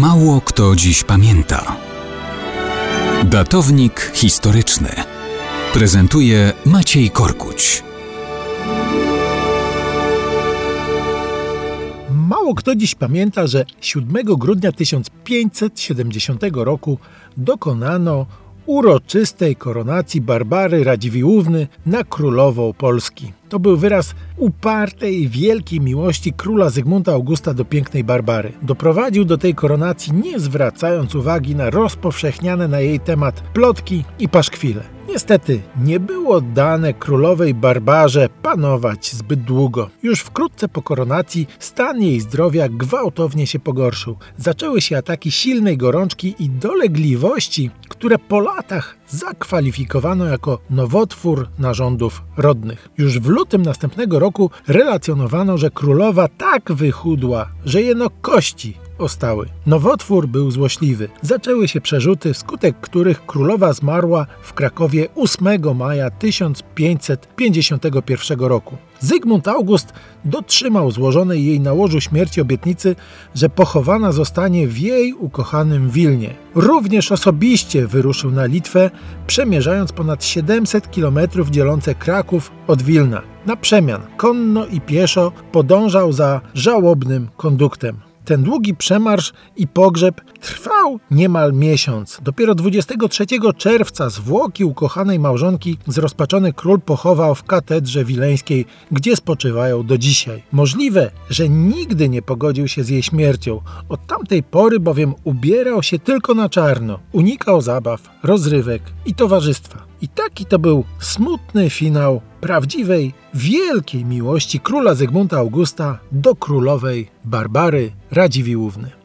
Mało kto dziś pamięta. Datownik historyczny prezentuje Maciej Korkuć. Mało kto dziś pamięta, że 7 grudnia 1570 roku dokonano uroczystej koronacji Barbary Radziwiłłówny na królową Polski. To był wyraz upartej wielkiej miłości króla Zygmunta Augusta do pięknej Barbary. Doprowadził do tej koronacji nie zwracając uwagi na rozpowszechniane na jej temat plotki i paszkwile. Niestety nie było dane królowej Barbarze panować zbyt długo. Już wkrótce po koronacji stan jej zdrowia gwałtownie się pogorszył. Zaczęły się ataki silnej gorączki i dolegliwości, które po latach zakwalifikowano jako nowotwór narządów rodnych. Już w lutym następnego roku relacjonowano, że królowa tak wychudła, że jeno kości ostały. Nowotwór był złośliwy. Zaczęły się przerzuty, wskutek których królowa zmarła w Krakowie 8 maja 1551 roku. Zygmunt August dotrzymał złożonej jej na łożu śmierci obietnicy, że pochowana zostanie w jej ukochanym Wilnie. Również osobiście wyruszył na Litwę, przemierzając ponad 700 km dzielące Kraków od Wilna. Na przemian, konno i pieszo podążał za żałobnym konduktem. Ten długi przemarsz i pogrzeb trwał niemal miesiąc. Dopiero 23 czerwca zwłoki ukochanej małżonki zrozpaczony król pochował w katedrze wileńskiej, gdzie spoczywają do dzisiaj. Możliwe, że nigdy nie pogodził się z jej śmiercią. Od tamtej pory bowiem ubierał się tylko na czarno. Unikał zabaw, rozrywek i towarzystwa. I taki to był smutny finał prawdziwej, wielkiej miłości króla Zygmunta Augusta do królowej Barbary Radziwiłłówny.